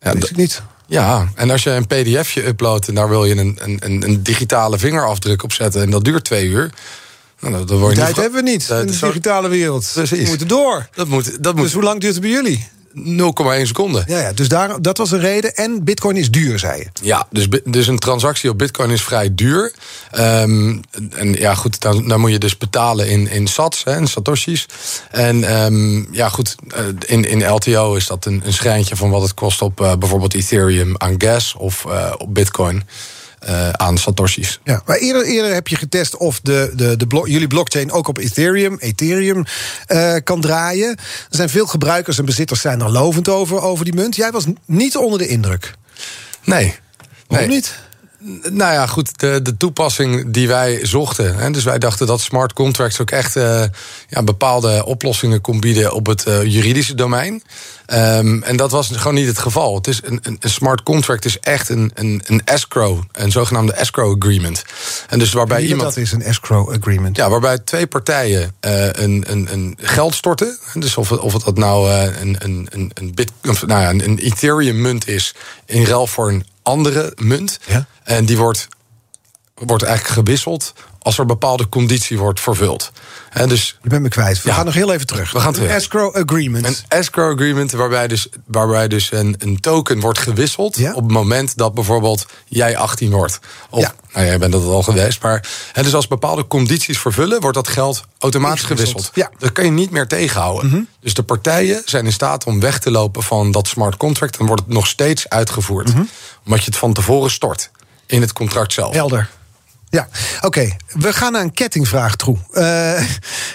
Ja, Weet d- ik niet. Ja, en als je een pdfje uploadt en daar wil je een, een, een, een digitale vingerafdruk op zetten en dat duurt twee uur. Nou, je tijd hebben we niet Dat- in de digitale wereld. Precies. We moeten door. Dat moet, dat moet Dus hoe lang duurt het bij jullie? seconde. Ja, ja dus daar, dat was een reden. En bitcoin is duur, zei je. Ja, dus, dus een transactie op bitcoin is vrij duur. Um, en ja, goed, dan, dan moet je dus betalen in, in sats, hè, in satoshis. En um, ja, goed, eh, in, in LTO is dat een, een schrijntje van wat het kost op uh, bijvoorbeeld Ethereum aan gas of uh, op bitcoin. Uh, aan Satoshis. Ja, maar eerder, eerder heb je getest of de, de, de blo jullie blockchain ook op Ethereum, Ethereum uh, kan draaien. Er zijn veel gebruikers en bezitters zijn er lovend over, over die munt. Jij was niet onder de indruk. Nee. Waarom nee. niet? Nou ja, goed, de, de toepassing die wij zochten. Hè, dus wij dachten dat smart contracts ook echt uh, ja, bepaalde oplossingen kon bieden op het uh, juridische domein. Um, en dat was gewoon niet het geval. Het is een, een, een smart contract is echt een, een, een escrow, een zogenaamde escrow agreement. En dus waarbij iemand. Dat is een escrow agreement. Ja, waarbij twee partijen uh, een, een, een geld storten. Dus of, of het dat nou een, een, een, een, bit, of, nou ja, een Ethereum munt is in ruil voor een andere munt. Ja? En die wordt, wordt eigenlijk gewisseld als er bepaalde conditie wordt vervuld. En dus, Je bent me kwijt. We Ja. gaan nog heel even terug. We gaan terug. Een escrow agreement. een escrow agreement waarbij dus, waarbij dus een, een token wordt gewisseld... Ja? op het moment dat bijvoorbeeld jij 18 wordt. Of, Ja. nou jij bent dat al geweest. Maar hè, dus als bepaalde condities vervullen... wordt dat geld automatisch gewisseld. Ja. Dat kan je niet meer tegenhouden. Dus de partijen zijn in staat om weg te lopen van dat smart contract... en wordt het nog steeds uitgevoerd. Omdat je het van tevoren stort in het contract zelf. Helder. Ja, oké. We gaan naar een kettingvraag toe. Eh,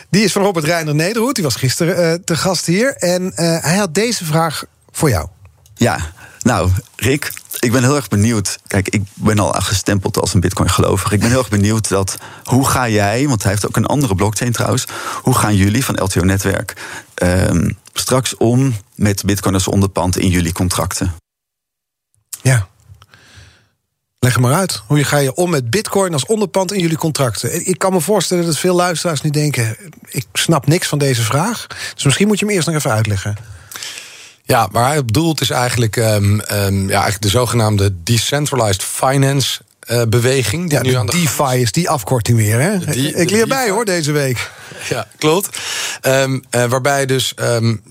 die is van Robert Reiner Nederhoed. Die was gisteren eh, te gast hier. En eh, hij had deze vraag voor jou. Ja, nou, Rick, ik ben heel erg benieuwd. Kijk, ik ben al gestempeld als een Bitcoin-gelovig. Ik ben heel erg benieuwd dat. Hoe ga jij, want hij heeft ook een andere blockchain trouwens. Hoe gaan jullie van LTO Netwerk ehm, straks om met Bitcoin als onderpand in jullie contracten? Ja. Leg hem maar uit. Hoe ga je om met bitcoin als onderpand in jullie contracten? Ik kan me voorstellen dat veel luisteraars nu denken... ik snap niks van deze vraag. Dus misschien moet je hem eerst nog even uitleggen. Ja, waar hij op doelt is eigenlijk, um, um, ja, eigenlijk de zogenaamde decentralized finance uh, beweging. Die Ja, nu de aan de DeFi is die afkorting weer, hè? Die- ik leer bij, hoor, deze week. Ja, klopt. Um, uh, waarbij dus,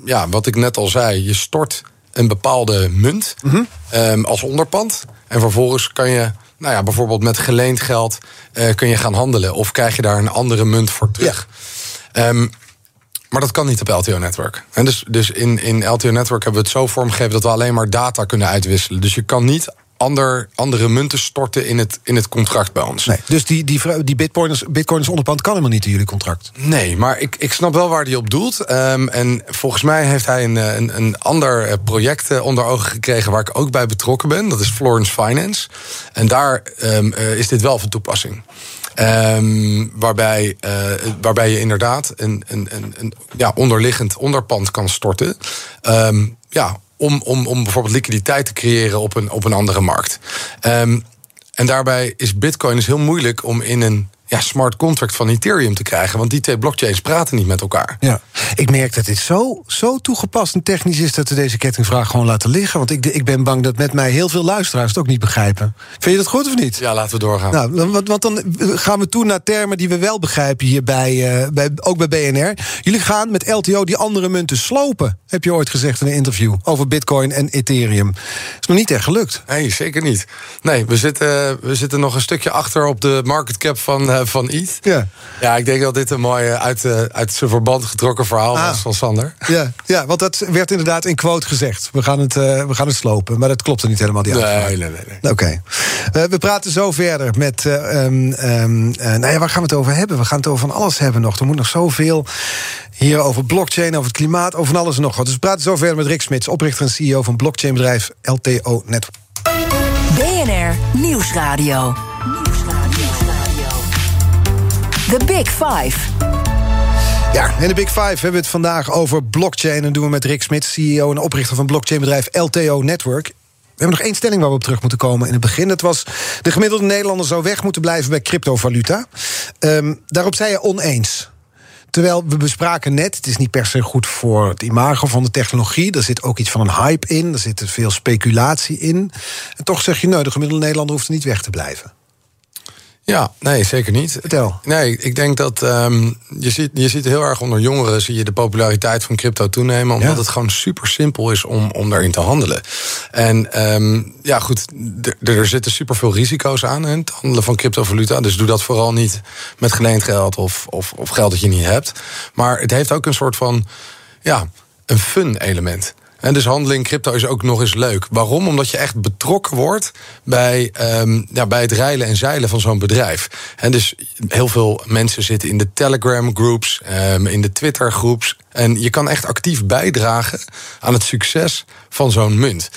ja, wat ik net al zei, je stort een bepaalde munt Mhm. als onderpand. En vervolgens kan je, nou ja, bijvoorbeeld met geleend geld uh, kun je gaan handelen. Of krijg je daar een andere munt voor terug. Um, maar dat kan niet op LTO Network. En dus dus in, in LTO Network hebben we het zo vormgegeven dat we alleen maar data kunnen uitwisselen. Dus je kan niet ander, andere munten storten in het, in het contract bij ons. Nee, dus die, die, die bitcoiners, bitcoiners onderpand kan helemaal niet in jullie contract. Nee, maar ik, ik snap wel waar hij op doelt. Ehm, en volgens mij heeft hij een, een, een ander eh, project eh, onder ogen gekregen waar ik ook bij betrokken ben. Dat is Florence Finance. En daar ehm, eh, is dit wel van toepassing. Ehm, waarbij, waarbij je inderdaad een, een, een, een ja, onderliggend onderpand kan storten. Ehm, ja, om, om, om bijvoorbeeld liquiditeit te creëren op een, op een andere markt. Ehm, en daarbij is Bitcoin dus heel moeilijk om in een ja, smart contract van Ethereum te krijgen. Want die twee blockchains praten niet met elkaar. Ja. Ik merk dat dit zo, zo toegepast en technisch is dat we deze kettingvraag gewoon laten liggen. Want ik, ik ben bang dat met mij heel veel luisteraars het ook niet begrijpen. Vind je dat goed of niet? Ja, laten we doorgaan. Nou, want, want dan gaan we toe naar termen die we wel begrijpen hier bij, eh, bij, ook bij BNR. Jullie gaan met LTO die andere munten slopen, heb je ooit gezegd in een interview over Bitcoin en Ethereum. Is nog niet echt gelukt. Nee, zeker niet. Nee, we zitten, we zitten nog een stukje achter op de market cap van, eh, van ETH. Ja. Ja, ik denk dat dit een mooi eh, uit, eh, uit zijn verband getrokken verhaal Ah. was van Sander. Ja, ja, want dat werd inderdaad in quote gezegd. We gaan het, eh, we gaan het slopen, maar dat klopte niet helemaal, die uitspraak. Nee, nee, nee. nee. Oké. Eh, we praten zo verder met. eh, ehm, ehm, eh, nou ja, waar gaan we het over hebben? We gaan het over van alles hebben nog. Er moet nog zoveel hier over blockchain, over het klimaat, over van alles en nog wat. Dus we praten zo verder met Rick Smits, oprichter en CEO van blockchainbedrijf LTO Network. BNR Nieuwsradio. The Big Five. Ja, in de Big Five hebben we het vandaag over blockchain. En doen we met Rick Smits, CEO en oprichter van blockchainbedrijf LTO Network. We hebben nog één stelling waar we op terug moeten komen in het begin. Dat was, de gemiddelde Nederlander zou weg moeten blijven bij cryptovaluta. Ehm, daarop zei je oneens. Terwijl we bespraken net, het is niet per se goed voor het imago van de technologie. Er zit ook iets van een hype in, er zit veel speculatie in. En toch zeg je, nou, de gemiddelde Nederlander hoeft er niet weg te blijven. Ja, nee, zeker niet. Vertel. Nee, ik denk dat um, je, ziet, je ziet heel erg onder jongeren zie je de populariteit van crypto toenemen. Omdat het gewoon super simpel is om, om daarin te handelen. En um, ja, goed, er zitten super veel risico's aan in het handelen van cryptovaluta. Dus doe dat vooral niet met geleend geld of, of, of geld dat je niet hebt. Maar het heeft ook een soort van ja, een fun element. En dus handelen crypto is ook nog eens leuk. Waarom? Omdat je echt betrokken wordt bij, um, ja, bij het reilen en zeilen van zo'n bedrijf. En dus heel veel mensen zitten in de Telegram groups, um, in de Twitter groeps. En je kan echt actief bijdragen aan het succes van zo'n munt.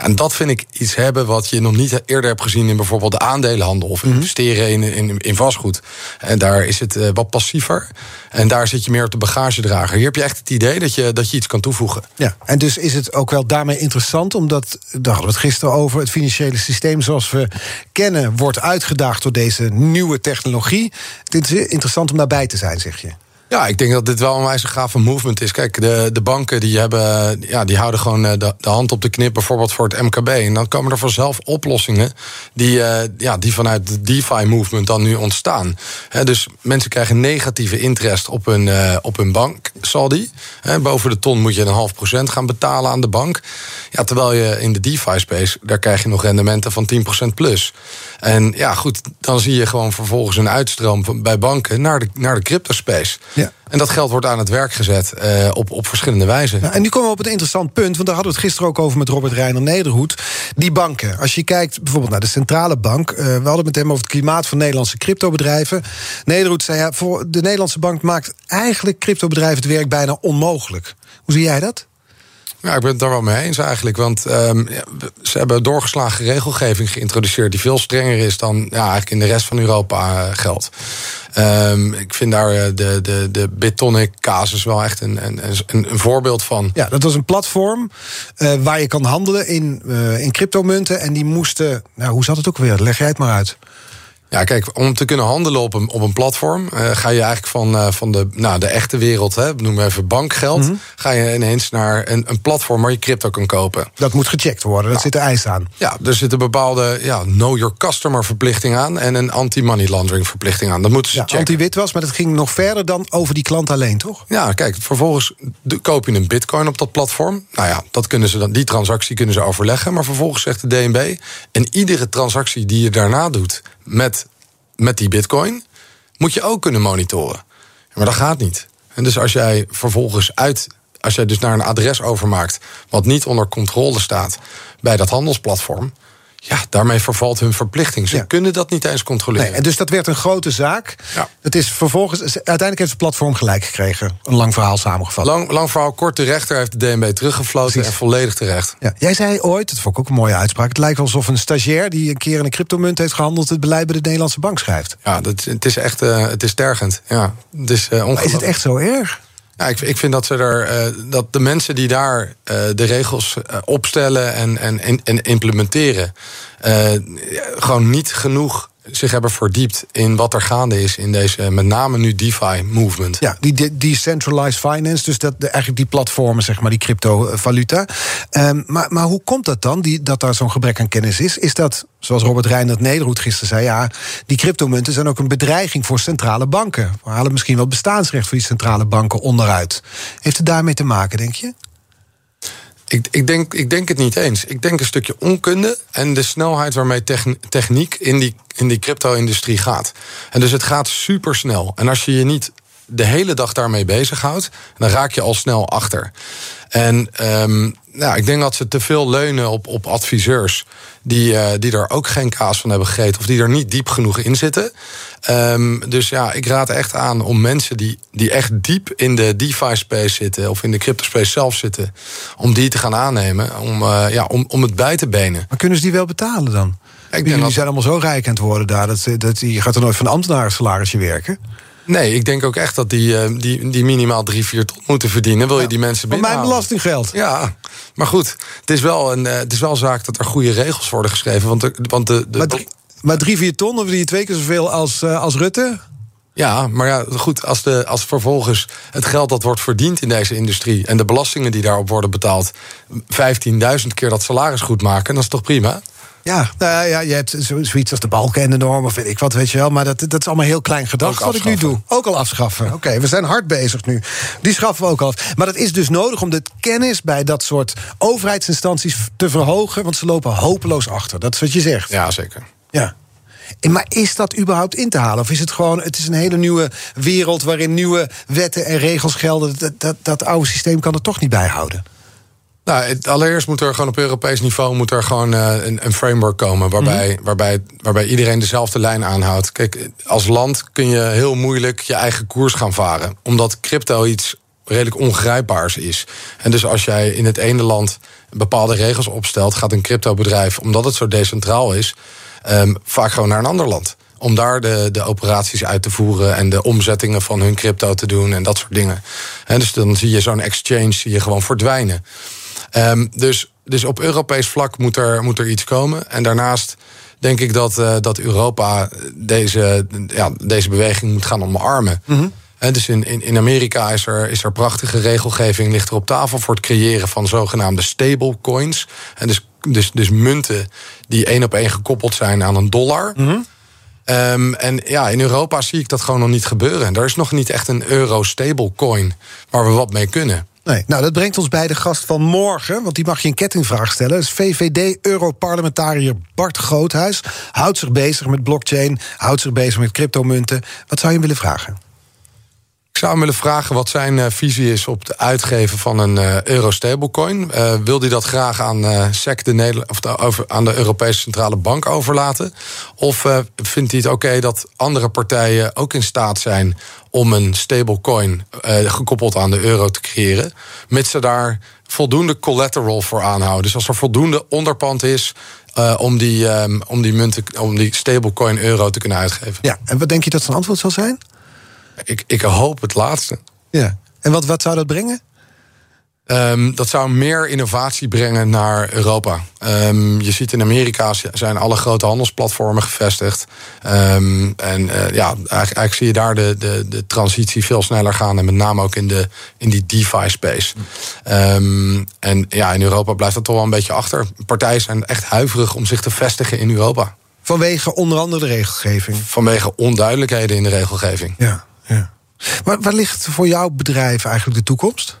En dat vind ik iets hebben wat je nog niet eerder hebt gezien in bijvoorbeeld de aandelenhandel of mhm. investeren in, in, in vastgoed. En daar is het uh, wat passiever. En daar zit je meer op de bagagedrager. Hier heb je echt het idee dat je, dat je iets kan toevoegen. Ja, en dus is het ook wel daarmee interessant, omdat, daar hadden we het gisteren over, het financiële systeem zoals we kennen, wordt uitgedaagd door deze nieuwe technologie. Het is interessant om daarbij te zijn, zeg je. Ja, ik denk dat dit wel een wijze gave movement is. Kijk, de, de banken die hebben, ja, die houden gewoon eh, de, de hand op de knip, bijvoorbeeld voor het MKB. En dan komen er vanzelf oplossingen die, uh, ja, die vanuit de DeFi-movement dan nu ontstaan. dus mensen krijgen negatieve interest op hun, uh, op hun bank, zal die. boven de ton moet je een half procent gaan betalen aan de bank. Ja, terwijl je in de DeFi-space, daar krijg je nog rendementen van 10% plus. En ja, goed, dan zie je gewoon vervolgens een uitstroom van, bij banken naar de, naar de crypto-space. Ja. En dat geld wordt aan het werk gezet uh, op, op verschillende wijzen. Ja, en nu komen we op een interessant punt, want daar hadden we het gisteren ook over met Robert Reiner Nederhoed. Die banken, als je kijkt bijvoorbeeld naar de centrale bank, uh, we hadden het met hem over het klimaat van Nederlandse cryptobedrijven. Nederhoed zei ja, voor de Nederlandse bank maakt eigenlijk cryptobedrijven het werk bijna onmogelijk. Hoe zie jij dat? Ja, ik ben het daar wel mee eens eigenlijk. Want um, ze hebben doorgeslagen regelgeving geïntroduceerd die veel strenger is dan ja, eigenlijk in de rest van Europa uh, geldt. Um, ik vind daar uh, de, de, de Bitonic-casus wel echt een, een, een, een, voorbeeld van. Ja, dat was een platform uh, waar je kan handelen in, in cryptomunten. En die moesten. Nou, hoe zat het ook weer? Leg jij het maar uit. Ja, kijk, om te kunnen handelen op een, op een platform, uh, ga je eigenlijk van, uh, van de, nou, de echte wereld, hè, noem maar even bankgeld, mm -hmm. ga je ineens naar een, een platform waar je crypto kan kopen. Dat moet gecheckt worden, dat zit er eis aan. Ja, er zit een bepaalde ja, know your customer verplichting aan en een anti-money laundering verplichting aan. Dat moeten ze ja, checken. Anti-witwas, maar dat ging nog verder dan over die klant alleen, toch? Ja, kijk, vervolgens koop je een bitcoin op dat platform. Nou ja, dat kunnen ze dan, die transactie kunnen ze overleggen, maar vervolgens zegt de DNB, en iedere transactie die je daarna doet met met die bitcoin moet je ook kunnen monitoren. Maar dat gaat niet. En dus als jij vervolgens uit, als jij dus naar een adres overmaakt wat niet onder controle staat bij dat handelsplatform, ja, daarmee vervalt hun verplichting. Ze kunnen dat niet eens controleren. Nee, en dus dat werd een grote zaak. Ja. Het is vervolgens, uiteindelijk heeft het platform gelijk gekregen. Een lang verhaal samengevat. Lang, lang verhaal kort, de rechter heeft de DNB teruggefloten en volledig terecht. Ja. Jij zei ooit, dat vond ik ook een mooie uitspraak... het lijkt alsof een stagiair die een keer in een cryptomunt heeft gehandeld... het beleid bij de Nederlandse bank schrijft. Ja, dat, het is echt uh, het is tergend. Ja, het is, uh, maar is het echt zo erg? Ja, ik, ik vind dat, ze er, uh, dat de mensen die daar uh, de regels uh, opstellen en, en, en implementeren, gewoon niet genoeg zich hebben verdiept in wat er gaande is in deze, met name nu DeFi-movement. Ja, die decentralized finance, dus dat, eigenlijk die platformen, zeg maar, die cryptovaluta. Um, maar, maar hoe komt dat dan, die, dat daar zo'n gebrek aan kennis is? Is dat, zoals Robert Reinert Nederhoed gisteren zei, ja, die cryptomunten zijn ook een bedreiging voor centrale banken. We halen misschien wel bestaansrecht voor die centrale banken onderuit. Heeft het daarmee te maken, denk je? Ik, ik, denk, ik denk het niet eens. Ik denk een stukje onkunde en de snelheid waarmee techniek in die, in die crypto-industrie gaat. En dus het gaat super snel. En als je je niet de hele dag daarmee bezighoudt, dan raak je al snel achter. En um, nou, ik denk dat ze te veel leunen op, op adviseurs die, uh, die er ook geen kaas van hebben gegeten of die er niet diep genoeg in zitten. Um, dus ja, ik raad echt aan om mensen die, die echt diep in de DeFi-space zitten of in de crypto-space zelf zitten, om die te gaan aannemen, om, uh, ja, om, om het bij te benen. Maar kunnen ze die wel betalen dan? Ik denk die zijn allemaal zo rijk aan het worden daar. Dat, dat, je gaat er nooit van ambtenaar salarisje werken. Nee, ik denk ook echt dat die, uh, die, die minimaal drie, vier ton moeten verdienen. Wil je die mensen binnen? mijn belastinggeld. Ja, maar goed, het is wel een, uh, het is wel zaak dat er goede regels worden geschreven. Want de, want de, de, maar, drie, maar drie, vier ton, of die twee keer zoveel als, uh, als Rutte? Ja, maar ja, goed, als, de, als vervolgens het geld dat wordt verdiend in deze industrie en de belastingen die daarop worden betaald, 15.000 keer dat salaris goed maken, dat is toch prima? Ja, nou ja, je hebt zoiets als de balken en de norm, of weet ik wat, weet je wel. Maar dat, dat is allemaal heel klein gedacht wat ik nu doe. Ook al afschaffen. Oké, we zijn hard bezig nu. Die schaffen we ook al af. Maar dat is dus nodig om de kennis bij dat soort overheidsinstanties te verhogen. Want ze lopen hopeloos achter. Dat is wat je zegt. Ja, zeker. Ja. Maar is dat überhaupt in te halen? Of is het gewoon, het is een hele nieuwe wereld waarin nieuwe wetten en regels gelden. Dat, dat, dat oude systeem kan er toch niet bij houden. Nou, het, allereerst moet er gewoon op Europees niveau moet er gewoon uh, een, een, framework komen waarbij, mm. waarbij, waarbij iedereen dezelfde lijn aanhoudt. Kijk, als land kun je heel moeilijk je eigen koers gaan varen, omdat crypto iets redelijk ongrijpbaars is. En dus als jij in het ene land bepaalde regels opstelt, gaat een cryptobedrijf, omdat het zo decentraal is, um, vaak gewoon naar een ander land om daar de, de operaties uit te voeren en de omzettingen van hun crypto te doen en dat soort dingen. En dus dan zie je zo'n exchange zie je gewoon verdwijnen. Um, dus, dus op Europees vlak moet er, moet er iets komen. En daarnaast denk ik dat, uh, dat Europa deze, ja, deze beweging moet gaan omarmen. Mm -hmm. Dus in, in, in Amerika is er, is er prachtige regelgeving, ligt er op tafel voor het creëren van zogenaamde stablecoins. En dus, dus, dus munten die één op één gekoppeld zijn aan een dollar. Mm -hmm. Um, en ja, in Europa zie ik dat gewoon nog niet gebeuren. Er is nog niet echt een euro stablecoin waar we wat mee kunnen. Nou dat brengt ons bij de gast van morgen, want die mag je een kettingvraag stellen. Dat is VVD-Europarlementariër Bart Groothuis. Houdt zich bezig met blockchain, houdt zich bezig met cryptomunten. Wat zou je hem willen vragen? Ik zou hem willen vragen wat zijn uh, visie is op het uitgeven van een uh, euro stablecoin. Uh, wil hij dat graag aan SEC, de Nederland, of over, aan de Europese Centrale Bank overlaten? Of vindt hij het oké dat andere partijen ook in staat zijn om een stablecoin gekoppeld aan de euro te creëren, mits ze daar voldoende collateral voor aanhouden? Dus als er voldoende onderpand is om, die, um, om die munten, om die stablecoin euro te kunnen uitgeven. Ja, en wat denk je dat zijn antwoord zal zijn? Ik, ik hoop het laatste. Ja. En wat, wat zou dat brengen? Um, dat zou meer innovatie brengen naar Europa. Um, je ziet in Amerika zijn alle grote handelsplatformen gevestigd. Um, en uh, ja, eigenlijk, eigenlijk, zie je daar de, de, de transitie veel sneller gaan. En met name ook in, de, in die DeFi-space. en ja, in Europa blijft dat toch wel een beetje achter. Partijen zijn echt huiverig om zich te vestigen in Europa. Vanwege onder andere de regelgeving? Vanwege onduidelijkheden in de regelgeving. Ja. Ja. Maar waar ligt voor jouw bedrijf eigenlijk de toekomst?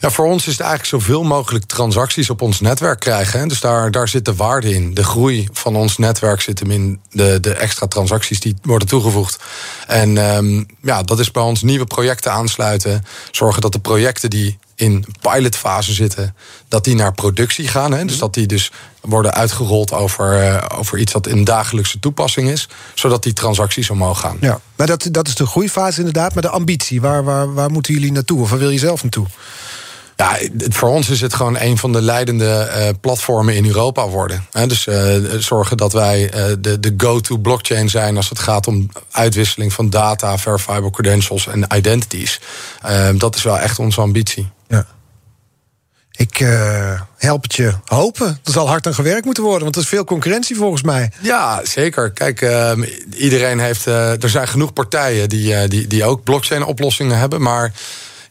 Ja, voor ons is het eigenlijk zoveel mogelijk transacties op ons netwerk krijgen. Dus daar, daar zit de waarde in. De groei van ons netwerk zit hem in de, de extra transacties die worden toegevoegd. En um, ja, dat is bij ons nieuwe projecten aansluiten. Zorgen dat de projecten die in pilotfase zitten, dat die naar productie gaan. Hè? Dus mhm. dat die dus worden uitgerold over, uh, over iets dat in dagelijkse toepassing is, zodat die transacties omhoog gaan. Ja, maar dat, dat is de groeifase inderdaad. Maar de ambitie, waar, waar, waar moeten jullie naartoe? Of waar wil je zelf naartoe? Ja, voor ons is het gewoon een van de leidende uh, platformen in Europa worden. dus uh, zorgen dat wij uh, de, de go-to blockchain zijn als het gaat om uitwisseling van data, verifiable credentials en identities. dat is wel echt onze ambitie. Ik help het je hopen. Er zal hard aan gewerkt moeten worden, want er is veel concurrentie volgens mij. Ja, zeker. Kijk, ehm, iedereen heeft. er zijn genoeg partijen die, die, die ook blockchain-oplossingen hebben, maar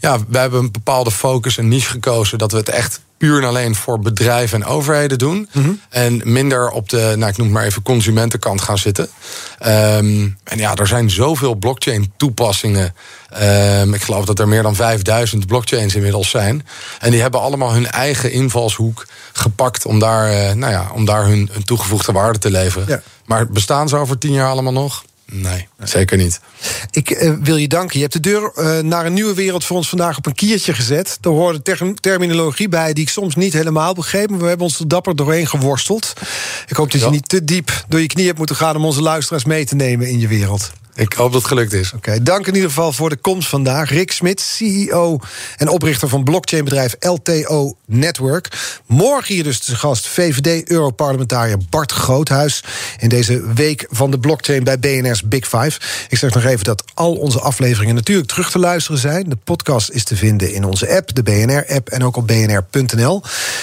ja, wij hebben een bepaalde focus en niche gekozen dat we het echt puur en alleen voor bedrijven en overheden doen. Mhm. En minder op de, nou, ik noem het maar even, consumentenkant gaan zitten. Um, en ja, er zijn zoveel blockchain-toepassingen. Um, ik geloof dat er meer dan 5000 blockchains inmiddels zijn. En die hebben allemaal hun eigen invalshoek gepakt om daar, uh, nou ja, om daar hun, hun toegevoegde waarde te leveren. Ja. Maar bestaan ze over tien jaar allemaal nog? Nee, zeker niet. Ik uh, wil je danken. Je hebt de deur uh, naar een nieuwe wereld voor ons vandaag op een kiertje gezet. Er hoorde ter terminologie bij die ik soms niet helemaal begreep. Maar we hebben ons er dapper doorheen geworsteld. Ik hoop dat ja. je niet te diep door je knie hebt moeten gaan... om onze luisteraars mee te nemen in je wereld. Ik hoop dat het gelukt is. Oké, dank in ieder geval voor de komst vandaag. Rick Smit, CEO en oprichter van blockchainbedrijf LTO Network. Morgen hier dus de gast VVD-Europarlementariër Bart Groothuis... in deze week van de blockchain bij BNR's Big Five. Ik zeg nog even dat al onze afleveringen natuurlijk terug te luisteren zijn. De podcast is te vinden in onze app, de BNR-app... en ook op bnr.nl.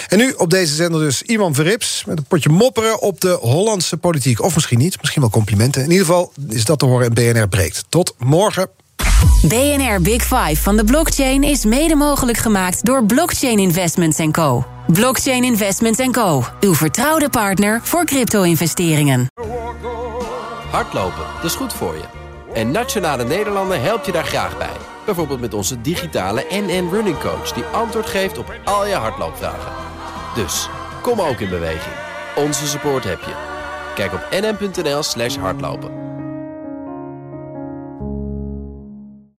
En nu op deze zender dus Iman Verrips... met een potje mopperen op de Hollandse politiek. Of misschien niet, misschien wel complimenten. In ieder geval is dat te horen BNR breekt. Tot morgen. BNR Big Five van de blockchain is mede mogelijk gemaakt door Blockchain Investments Co. Blockchain Investments Co. Uw vertrouwde partner voor crypto-investeringen. Hardlopen, dat is goed voor je. En Nationale Nederlanden helpt je daar graag bij. Bijvoorbeeld met onze digitale NN Running Coach... die antwoord geeft op al je hardloopvragen. Dus, kom ook in beweging. Onze support heb je. Kijk op nn.nl slash hardlopen.